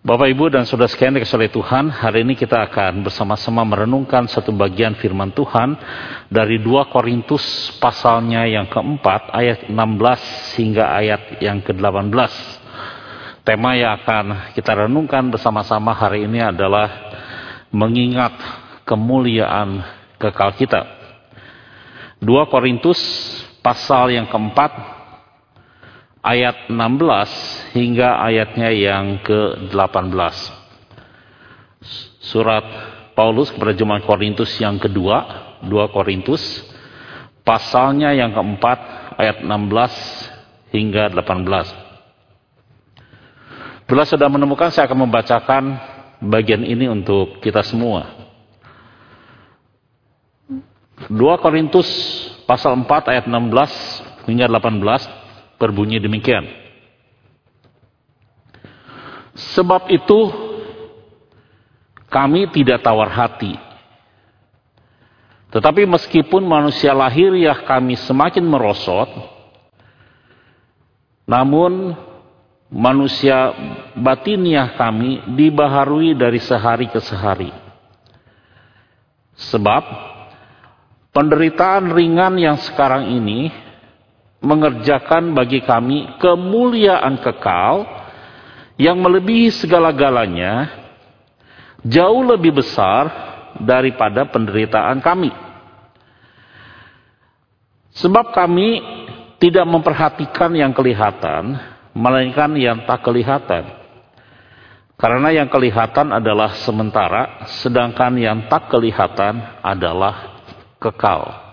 Bapak Ibu dan Saudara sekalian dikasih oleh Tuhan, hari ini kita akan bersama-sama merenungkan satu bagian firman Tuhan dari 2 Korintus pasalnya yang keempat ayat 16 hingga ayat yang ke-18. Tema yang akan kita renungkan bersama-sama hari ini adalah mengingat kemuliaan kekal kita. 2 Korintus pasal yang keempat ayat 16 hingga ayatnya yang ke-18. Surat Paulus kepada jemaat Korintus yang kedua, 2 Korintus, pasalnya yang keempat, ayat 16 hingga 18. Bila sudah menemukan, saya akan membacakan bagian ini untuk kita semua. 2 Korintus pasal 4 ayat 16 hingga 18 berbunyi demikian. Sebab itu kami tidak tawar hati. Tetapi meskipun manusia lahiriah kami semakin merosot, namun manusia batiniah kami dibaharui dari sehari ke sehari. Sebab penderitaan ringan yang sekarang ini mengerjakan bagi kami kemuliaan kekal yang melebihi segala-galanya jauh lebih besar daripada penderitaan kami. Sebab kami tidak memperhatikan yang kelihatan, melainkan yang tak kelihatan. Karena yang kelihatan adalah sementara, sedangkan yang tak kelihatan adalah kekal.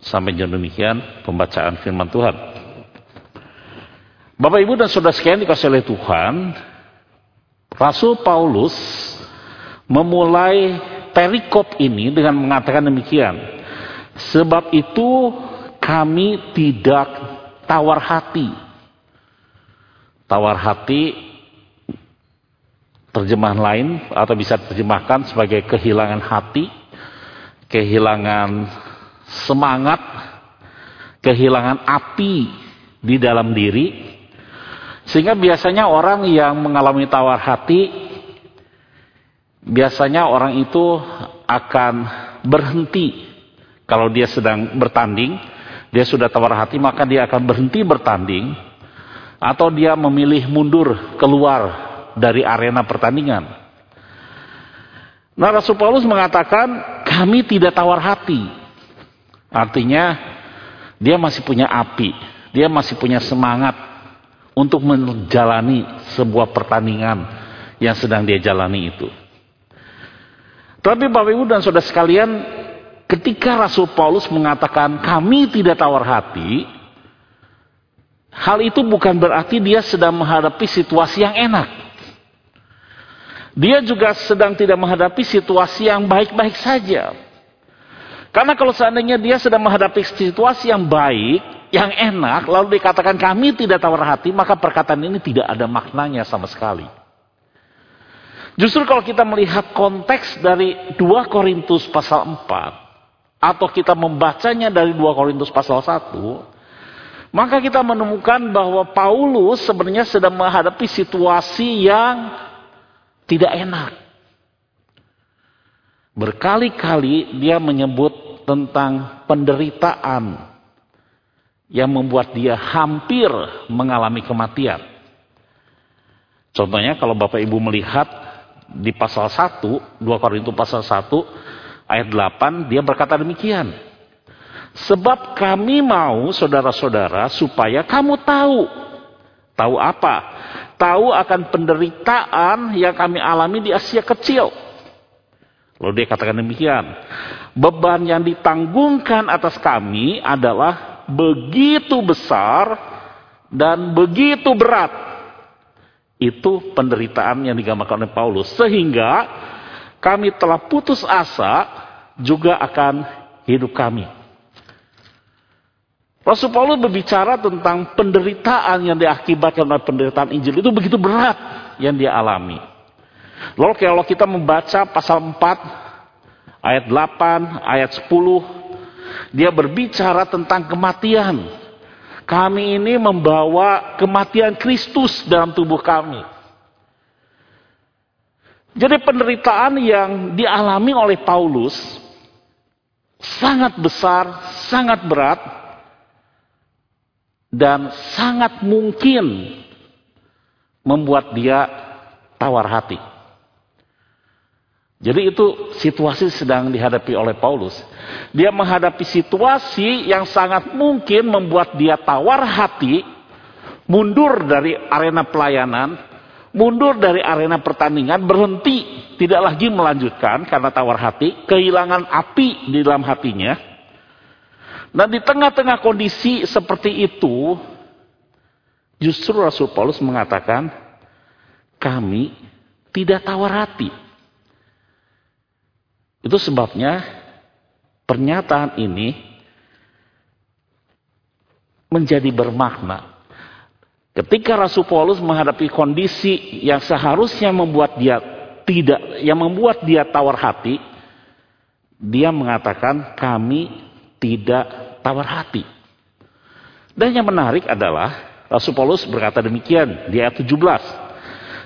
Sampai jam demikian pembacaan firman Tuhan. Bapak Ibu dan Saudara sekalian dikasih oleh Tuhan, Rasul Paulus memulai perikop ini dengan mengatakan demikian. Sebab itu kami tidak tawar hati. Tawar hati terjemahan lain atau bisa terjemahkan sebagai kehilangan hati, kehilangan semangat, kehilangan api di dalam diri, sehingga biasanya orang yang mengalami tawar hati, biasanya orang itu akan berhenti kalau dia sedang bertanding, dia sudah tawar hati, maka dia akan berhenti bertanding, atau dia memilih mundur keluar dari arena pertandingan. Nah Rasul Paulus mengatakan kami tidak tawar hati. Artinya dia masih punya api, dia masih punya semangat untuk menjalani sebuah pertandingan yang sedang dia jalani itu. Tapi Bapak Ibu dan Saudara sekalian, ketika Rasul Paulus mengatakan kami tidak tawar hati, hal itu bukan berarti dia sedang menghadapi situasi yang enak. Dia juga sedang tidak menghadapi situasi yang baik-baik saja. Karena kalau seandainya dia sedang menghadapi situasi yang baik, yang enak, lalu dikatakan kami tidak tawar hati, maka perkataan ini tidak ada maknanya sama sekali. Justru kalau kita melihat konteks dari 2 Korintus pasal 4, atau kita membacanya dari 2 Korintus pasal 1, maka kita menemukan bahwa Paulus sebenarnya sedang menghadapi situasi yang tidak enak. Berkali-kali dia menyebut tentang penderitaan yang membuat dia hampir mengalami kematian. Contohnya kalau Bapak Ibu melihat di pasal 1, 2 Korintus pasal 1 ayat 8 dia berkata demikian. Sebab kami mau saudara-saudara supaya kamu tahu. Tahu apa? Tahu akan penderitaan yang kami alami di Asia kecil Lalu dia katakan demikian. Beban yang ditanggungkan atas kami adalah begitu besar dan begitu berat. Itu penderitaan yang digambarkan oleh Paulus. Sehingga kami telah putus asa juga akan hidup kami. Rasul Paulus berbicara tentang penderitaan yang diakibatkan oleh penderitaan Injil itu begitu berat yang dia alami. Lalu kalau kita membaca pasal 4 ayat 8, ayat 10, dia berbicara tentang kematian. Kami ini membawa kematian Kristus dalam tubuh kami. Jadi penderitaan yang dialami oleh Paulus sangat besar, sangat berat, dan sangat mungkin membuat dia tawar hati. Jadi itu situasi sedang dihadapi oleh Paulus. Dia menghadapi situasi yang sangat mungkin membuat dia tawar hati, mundur dari arena pelayanan, mundur dari arena pertandingan, berhenti, tidak lagi melanjutkan karena tawar hati, kehilangan api di dalam hatinya. Dan di tengah-tengah kondisi seperti itu, justru Rasul Paulus mengatakan, kami tidak tawar hati itu sebabnya pernyataan ini menjadi bermakna. Ketika Rasul Paulus menghadapi kondisi yang seharusnya membuat dia tidak, yang membuat dia tawar hati, dia mengatakan kami tidak tawar hati. Dan yang menarik adalah Rasul Paulus berkata demikian di ayat 17.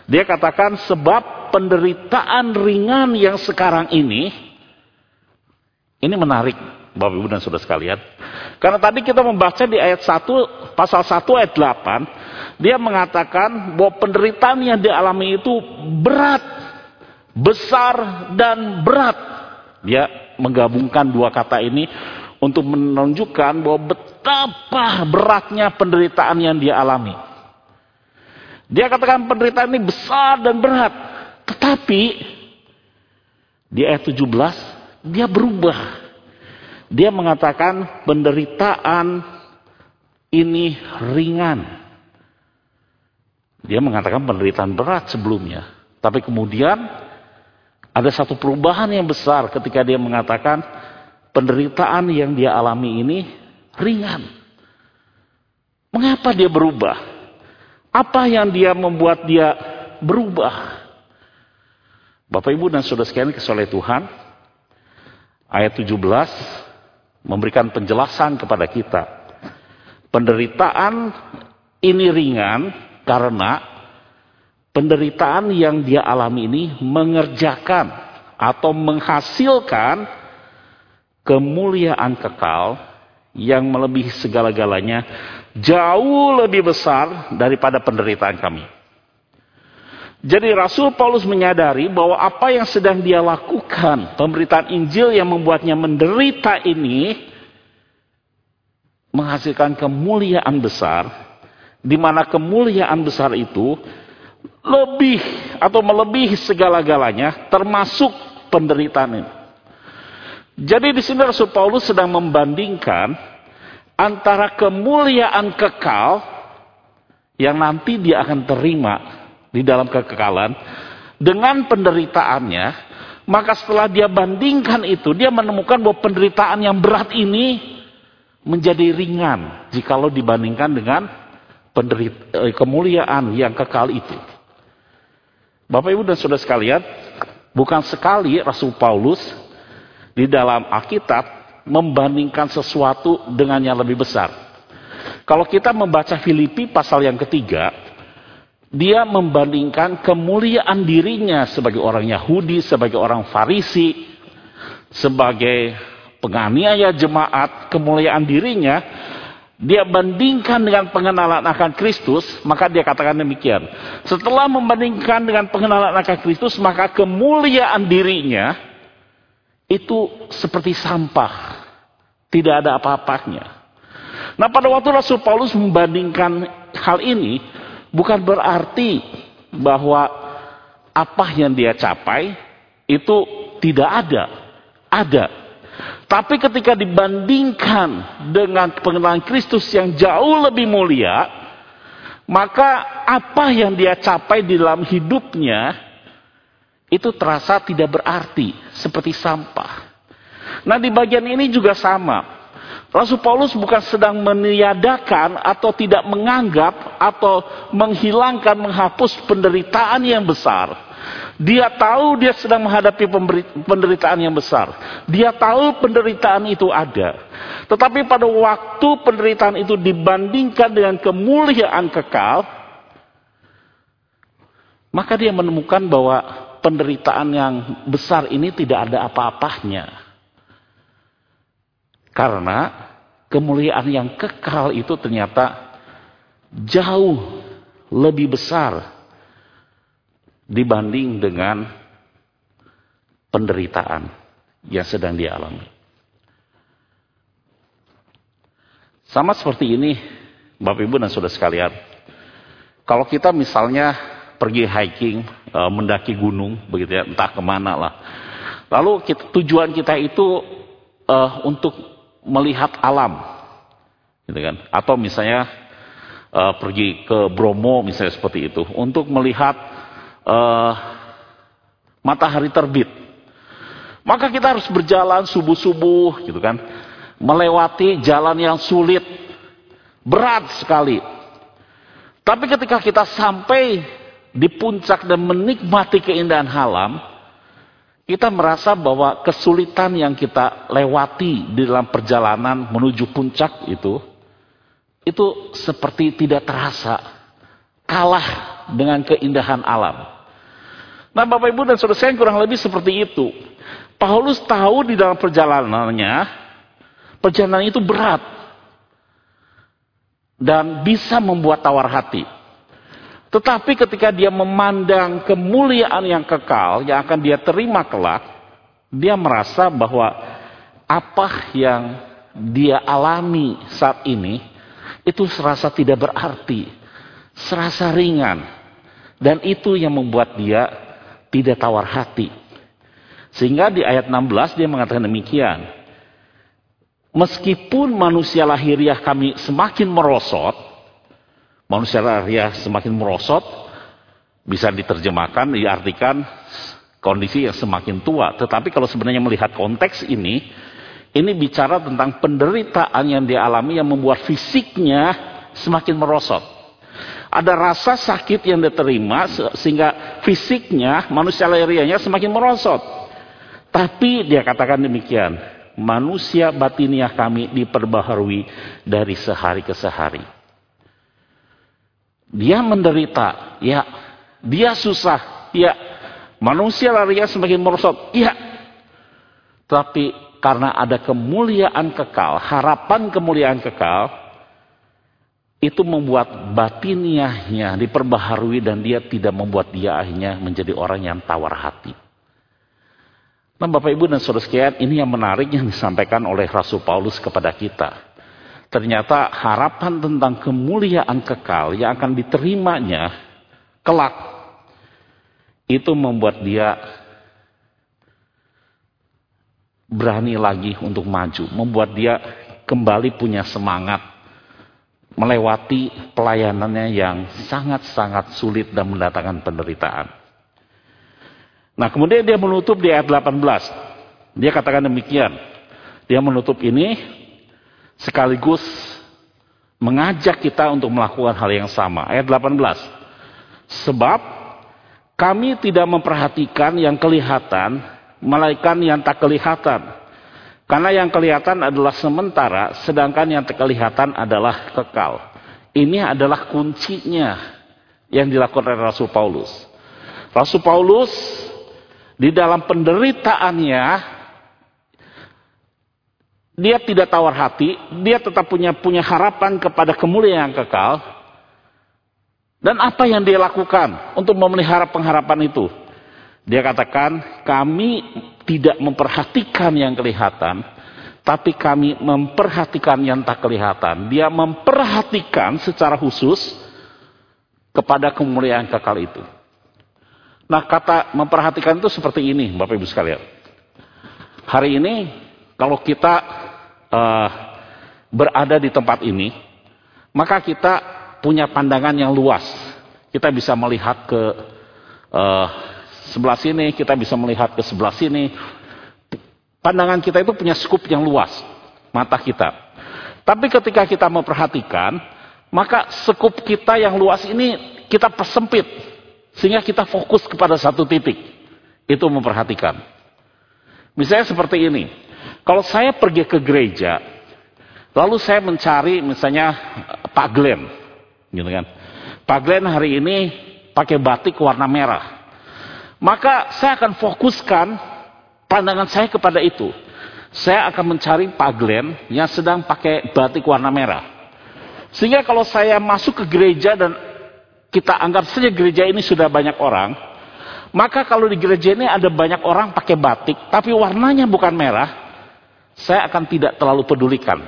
Dia katakan sebab penderitaan ringan yang sekarang ini ini menarik Bapak Ibu dan Saudara sekalian. Karena tadi kita membaca di ayat 1, pasal 1 ayat 8, dia mengatakan bahwa penderitaan yang dialami itu berat, besar dan berat. Dia menggabungkan dua kata ini untuk menunjukkan bahwa betapa beratnya penderitaan yang dia alami. Dia katakan penderitaan ini besar dan berat. Tetapi di ayat 17 dia berubah. Dia mengatakan penderitaan ini ringan. Dia mengatakan penderitaan berat sebelumnya. Tapi kemudian ada satu perubahan yang besar ketika dia mengatakan penderitaan yang dia alami ini ringan. Mengapa dia berubah? Apa yang dia membuat dia berubah? Bapak Ibu dan Saudara sekalian kesoleh Tuhan, ayat 17 memberikan penjelasan kepada kita. Penderitaan ini ringan karena penderitaan yang dia alami ini mengerjakan atau menghasilkan kemuliaan kekal yang melebihi segala-galanya jauh lebih besar daripada penderitaan kami. Jadi Rasul Paulus menyadari bahwa apa yang sedang dia lakukan, pemberitaan Injil yang membuatnya menderita ini, menghasilkan kemuliaan besar, di mana kemuliaan besar itu lebih atau melebihi segala-galanya, termasuk penderitaan ini. Jadi di sini Rasul Paulus sedang membandingkan antara kemuliaan kekal yang nanti dia akan terima di dalam kekekalan dengan penderitaannya, maka setelah dia bandingkan itu, dia menemukan bahwa penderitaan yang berat ini menjadi ringan jikalau dibandingkan dengan penderita, eh, kemuliaan yang kekal itu. Bapak Ibu dan Saudara sekalian, bukan sekali Rasul Paulus di dalam Alkitab membandingkan sesuatu dengan yang lebih besar. Kalau kita membaca Filipi pasal yang ketiga, dia membandingkan kemuliaan dirinya sebagai orang Yahudi, sebagai orang Farisi, sebagai penganiaya jemaat, kemuliaan dirinya, dia bandingkan dengan pengenalan akan Kristus, maka dia katakan demikian. Setelah membandingkan dengan pengenalan akan Kristus, maka kemuliaan dirinya itu seperti sampah. Tidak ada apa-apanya. Nah pada waktu Rasul Paulus membandingkan hal ini, bukan berarti bahwa apa yang dia capai itu tidak ada. Ada. Tapi ketika dibandingkan dengan pengenalan Kristus yang jauh lebih mulia, maka apa yang dia capai di dalam hidupnya itu terasa tidak berarti, seperti sampah. Nah, di bagian ini juga sama. Rasul Paulus bukan sedang meniadakan atau tidak menganggap atau menghilangkan, menghapus penderitaan yang besar. Dia tahu dia sedang menghadapi penderitaan yang besar. Dia tahu penderitaan itu ada. Tetapi pada waktu penderitaan itu dibandingkan dengan kemuliaan kekal, maka dia menemukan bahwa penderitaan yang besar ini tidak ada apa-apanya. Karena kemuliaan yang kekal itu ternyata jauh lebih besar dibanding dengan penderitaan yang sedang dialami. Sama seperti ini, Bapak Ibu dan Saudara sekalian. Kalau kita misalnya pergi hiking, e, mendaki gunung, begitu ya, entah ke mana lah. Lalu kita, tujuan kita itu uh, untuk melihat alam, gitu kan? Atau misalnya uh, pergi ke Bromo, misalnya seperti itu, untuk melihat uh, matahari terbit. Maka kita harus berjalan subuh-subuh, gitu kan? Melewati jalan yang sulit, berat sekali. Tapi ketika kita sampai di puncak dan menikmati keindahan alam, kita merasa bahwa kesulitan yang kita lewati di dalam perjalanan menuju puncak itu, itu seperti tidak terasa, kalah dengan keindahan alam. Nah Bapak Ibu dan Saudara saya kurang lebih seperti itu. Paulus tahu di dalam perjalanannya, perjalanan itu berat. Dan bisa membuat tawar hati. Tetapi ketika dia memandang kemuliaan yang kekal yang akan dia terima kelak, dia merasa bahwa apa yang dia alami saat ini itu serasa tidak berarti, serasa ringan. Dan itu yang membuat dia tidak tawar hati. Sehingga di ayat 16 dia mengatakan demikian. Meskipun manusia lahiriah kami semakin merosot, manusia lahiriah semakin merosot, bisa diterjemahkan, diartikan kondisi yang semakin tua. Tetapi kalau sebenarnya melihat konteks ini, ini bicara tentang penderitaan yang dialami yang membuat fisiknya semakin merosot. Ada rasa sakit yang diterima sehingga fisiknya, manusia lahiriahnya semakin merosot. Tapi dia katakan demikian, manusia batiniah kami diperbaharui dari sehari ke sehari. Dia menderita, ya. Dia susah, ya. Manusia larinya semakin merosot, ya. Tapi karena ada kemuliaan kekal, harapan kemuliaan kekal, itu membuat batiniahnya diperbaharui dan dia tidak membuat dia akhirnya menjadi orang yang tawar hati. Nah Bapak Ibu dan Saudara sekalian, ini yang menarik yang disampaikan oleh Rasul Paulus kepada kita ternyata harapan tentang kemuliaan kekal yang akan diterimanya kelak itu membuat dia berani lagi untuk maju, membuat dia kembali punya semangat melewati pelayanannya yang sangat-sangat sulit dan mendatangkan penderitaan. Nah, kemudian dia menutup di ayat 18. Dia katakan demikian. Dia menutup ini sekaligus mengajak kita untuk melakukan hal yang sama. Ayat 18. Sebab kami tidak memperhatikan yang kelihatan, melainkan yang tak kelihatan. Karena yang kelihatan adalah sementara, sedangkan yang tak kelihatan adalah kekal. Ini adalah kuncinya yang dilakukan oleh Rasul Paulus. Rasul Paulus di dalam penderitaannya dia tidak tawar hati, dia tetap punya punya harapan kepada kemuliaan yang kekal. Dan apa yang dia lakukan untuk memelihara pengharapan itu? Dia katakan, kami tidak memperhatikan yang kelihatan, tapi kami memperhatikan yang tak kelihatan. Dia memperhatikan secara khusus kepada kemuliaan kekal itu. Nah kata memperhatikan itu seperti ini Bapak Ibu sekalian. Hari ini kalau kita uh, berada di tempat ini, maka kita punya pandangan yang luas. Kita bisa melihat ke uh, sebelah sini, kita bisa melihat ke sebelah sini. Pandangan kita itu punya skup yang luas, mata kita. Tapi ketika kita memperhatikan, maka skup kita yang luas ini kita persempit. Sehingga kita fokus kepada satu titik. Itu memperhatikan. Misalnya seperti ini. Kalau saya pergi ke gereja, lalu saya mencari misalnya Pak Glenn, gitu kan. Pak Glenn hari ini pakai batik warna merah. Maka saya akan fokuskan pandangan saya kepada itu. Saya akan mencari paglen yang sedang pakai batik warna merah. Sehingga kalau saya masuk ke gereja dan kita anggap saja gereja ini sudah banyak orang, maka kalau di gereja ini ada banyak orang pakai batik, tapi warnanya bukan merah, saya akan tidak terlalu pedulikan.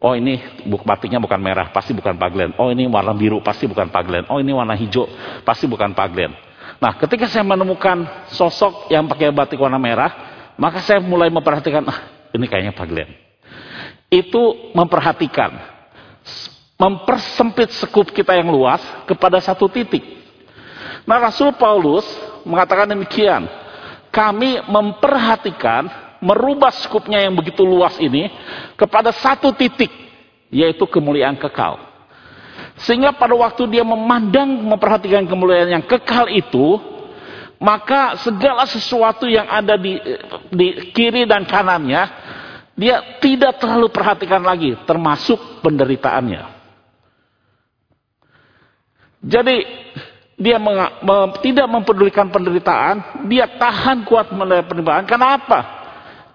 Oh ini batiknya bukan merah, pasti bukan paglen. Oh ini warna biru, pasti bukan paglen. Oh ini warna hijau, pasti bukan paglen. Nah ketika saya menemukan sosok yang pakai batik warna merah, maka saya mulai memperhatikan, ah ini kayaknya paglen. Itu memperhatikan, mempersempit sekup kita yang luas kepada satu titik. Nah Rasul Paulus mengatakan demikian. Kami memperhatikan, merubah skupnya yang begitu luas ini kepada satu titik, yaitu kemuliaan kekal. Sehingga pada waktu dia memandang, memperhatikan kemuliaan yang kekal itu, maka segala sesuatu yang ada di, di kiri dan kanannya, dia tidak terlalu perhatikan lagi, termasuk penderitaannya. Jadi dia meng, me, tidak mempedulikan penderitaan, dia tahan kuat menerima penderitaan. Kenapa?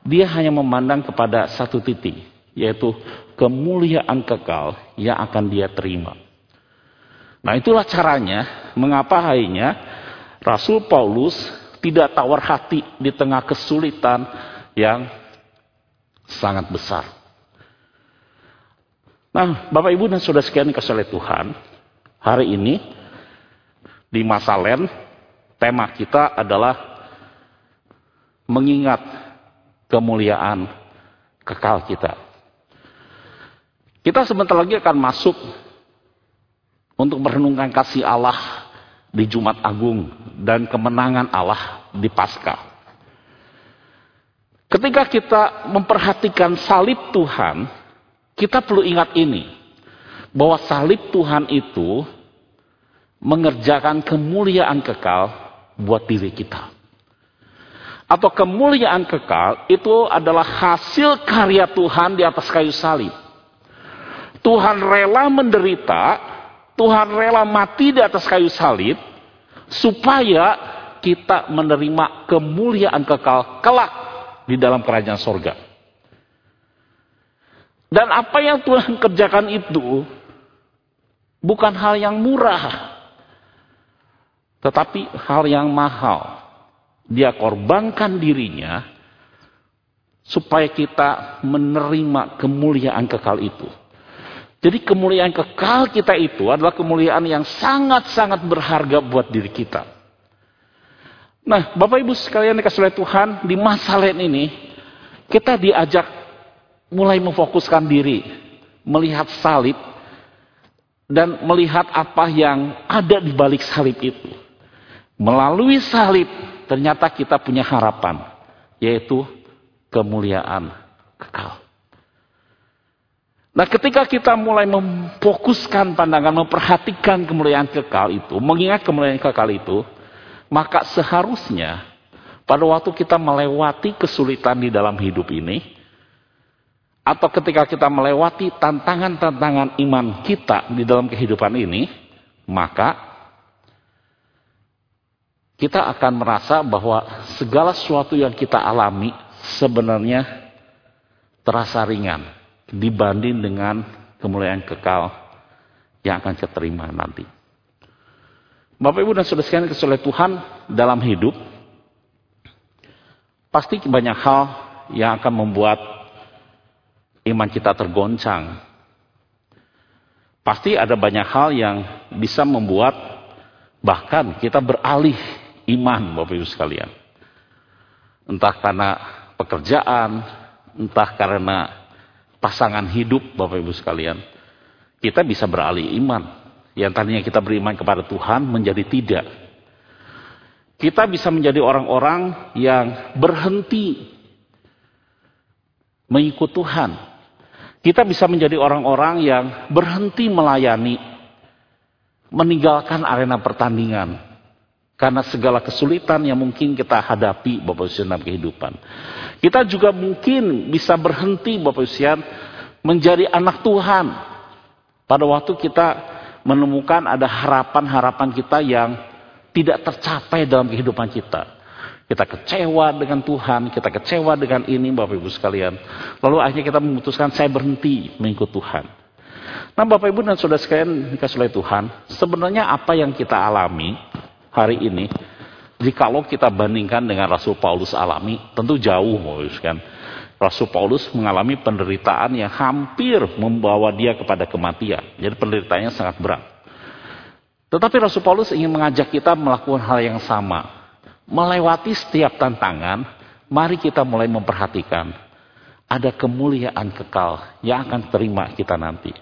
Dia hanya memandang kepada satu titik, yaitu kemuliaan kekal yang akan dia terima. Nah itulah caranya, mengapa hanya Rasul Paulus tidak tawar hati di tengah kesulitan yang sangat besar. Nah, Bapak Ibu dan Saudara sekalian kasih oleh Tuhan, hari ini di masa Len, tema kita adalah mengingat kemuliaan kekal kita. Kita sebentar lagi akan masuk untuk merenungkan kasih Allah di Jumat Agung dan kemenangan Allah di Paskah. Ketika kita memperhatikan salib Tuhan, kita perlu ingat ini, bahwa salib Tuhan itu mengerjakan kemuliaan kekal buat diri kita. Atau kemuliaan kekal itu adalah hasil karya Tuhan di atas kayu salib. Tuhan rela menderita, Tuhan rela mati di atas kayu salib, supaya kita menerima kemuliaan kekal kelak di dalam kerajaan sorga. Dan apa yang Tuhan kerjakan itu bukan hal yang murah. Tetapi hal yang mahal. Dia korbankan dirinya supaya kita menerima kemuliaan kekal itu. Jadi kemuliaan kekal kita itu adalah kemuliaan yang sangat-sangat berharga buat diri kita. Nah, Bapak Ibu sekalian dikasih oleh Tuhan, di masa lain ini, kita diajak mulai memfokuskan diri, melihat salib, dan melihat apa yang ada di balik salib itu. Melalui salib ternyata kita punya harapan, yaitu kemuliaan kekal. Nah ketika kita mulai memfokuskan pandangan, memperhatikan kemuliaan kekal itu, mengingat kemuliaan kekal itu, maka seharusnya pada waktu kita melewati kesulitan di dalam hidup ini, atau ketika kita melewati tantangan-tantangan iman kita di dalam kehidupan ini, maka kita akan merasa bahwa segala sesuatu yang kita alami sebenarnya terasa ringan dibanding dengan kemuliaan kekal yang akan kita terima nanti. Bapak Ibu dan Saudara sekalian kesulitan Tuhan dalam hidup pasti banyak hal yang akan membuat iman kita tergoncang. Pasti ada banyak hal yang bisa membuat bahkan kita beralih iman Bapak Ibu sekalian. Entah karena pekerjaan, entah karena pasangan hidup Bapak Ibu sekalian. Kita bisa beralih iman. Yang tadinya kita beriman kepada Tuhan menjadi tidak. Kita bisa menjadi orang-orang yang berhenti mengikut Tuhan. Kita bisa menjadi orang-orang yang berhenti melayani, meninggalkan arena pertandingan, karena segala kesulitan yang mungkin kita hadapi Bapak Ibu dalam kehidupan. Kita juga mungkin bisa berhenti Bapak Ibu menjadi anak Tuhan. Pada waktu kita menemukan ada harapan-harapan kita yang tidak tercapai dalam kehidupan kita. Kita kecewa dengan Tuhan, kita kecewa dengan ini Bapak Ibu sekalian. Lalu akhirnya kita memutuskan saya berhenti mengikut Tuhan. Nah Bapak Ibu dan Saudara sekalian dikasih oleh Tuhan, sebenarnya apa yang kita alami hari ini, jikalau kita bandingkan dengan Rasul Paulus alami, tentu jauh sekalian. Rasul Paulus mengalami penderitaan yang hampir membawa dia kepada kematian. Jadi penderitaannya sangat berat. Tetapi Rasul Paulus ingin mengajak kita melakukan hal yang sama melewati setiap tantangan, mari kita mulai memperhatikan ada kemuliaan kekal yang akan terima kita nanti.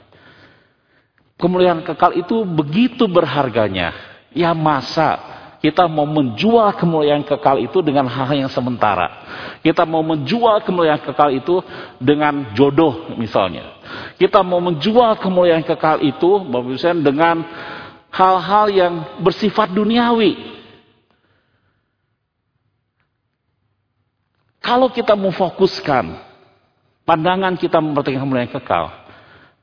Kemuliaan kekal itu begitu berharganya. Ya masa kita mau menjual kemuliaan kekal itu dengan hal yang sementara. Kita mau menjual kemuliaan kekal itu dengan jodoh misalnya. Kita mau menjual kemuliaan kekal itu dengan hal-hal yang bersifat duniawi. Kalau kita memfokuskan pandangan kita memperhatikan kemuliaan kekal,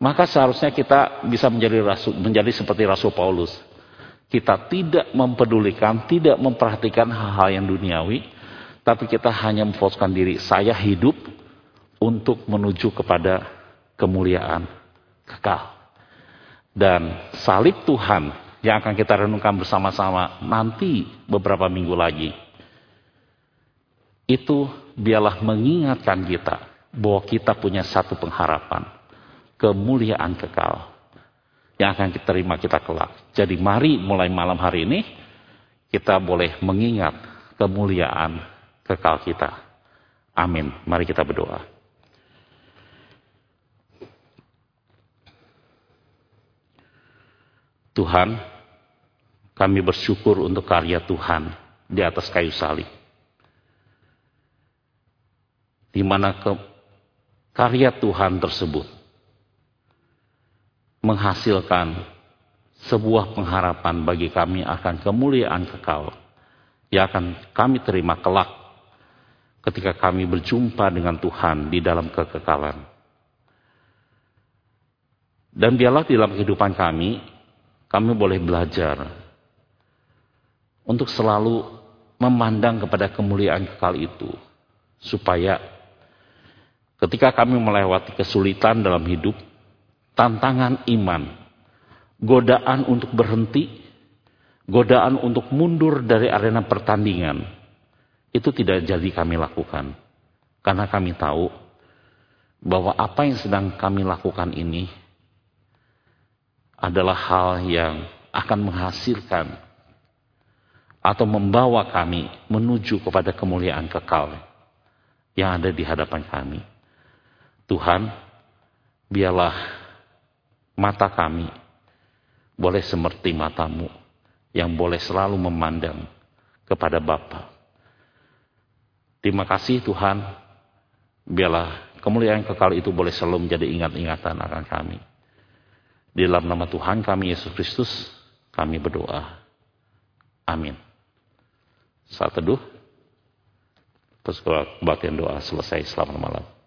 maka seharusnya kita bisa menjadi rasul, menjadi seperti Rasul Paulus. Kita tidak mempedulikan, tidak memperhatikan hal-hal yang duniawi, tapi kita hanya memfokuskan diri. Saya hidup untuk menuju kepada kemuliaan kekal. Dan salib Tuhan yang akan kita renungkan bersama-sama nanti beberapa minggu lagi. Itu biarlah mengingatkan kita bahwa kita punya satu pengharapan. Kemuliaan kekal. Yang akan kita terima kita kelak. Jadi mari mulai malam hari ini kita boleh mengingat kemuliaan kekal kita. Amin. Mari kita berdoa. Tuhan, kami bersyukur untuk karya Tuhan di atas kayu salib di mana ke, karya Tuhan tersebut menghasilkan sebuah pengharapan bagi kami akan kemuliaan kekal yang akan kami terima kelak ketika kami berjumpa dengan Tuhan di dalam kekekalan. Dan biarlah di dalam kehidupan kami, kami boleh belajar untuk selalu memandang kepada kemuliaan kekal itu, supaya Ketika kami melewati kesulitan dalam hidup, tantangan iman, godaan untuk berhenti, godaan untuk mundur dari arena pertandingan, itu tidak jadi kami lakukan. Karena kami tahu bahwa apa yang sedang kami lakukan ini adalah hal yang akan menghasilkan atau membawa kami menuju kepada kemuliaan kekal yang ada di hadapan kami. Tuhan, biarlah mata kami boleh seperti matamu yang boleh selalu memandang kepada Bapa. Terima kasih Tuhan, biarlah kemuliaan kekal itu boleh selalu menjadi ingat-ingatan akan kami. Di dalam nama Tuhan kami Yesus Kristus, kami berdoa. Amin. Saat teduh, terus kebaktian doa selesai. Selamat malam.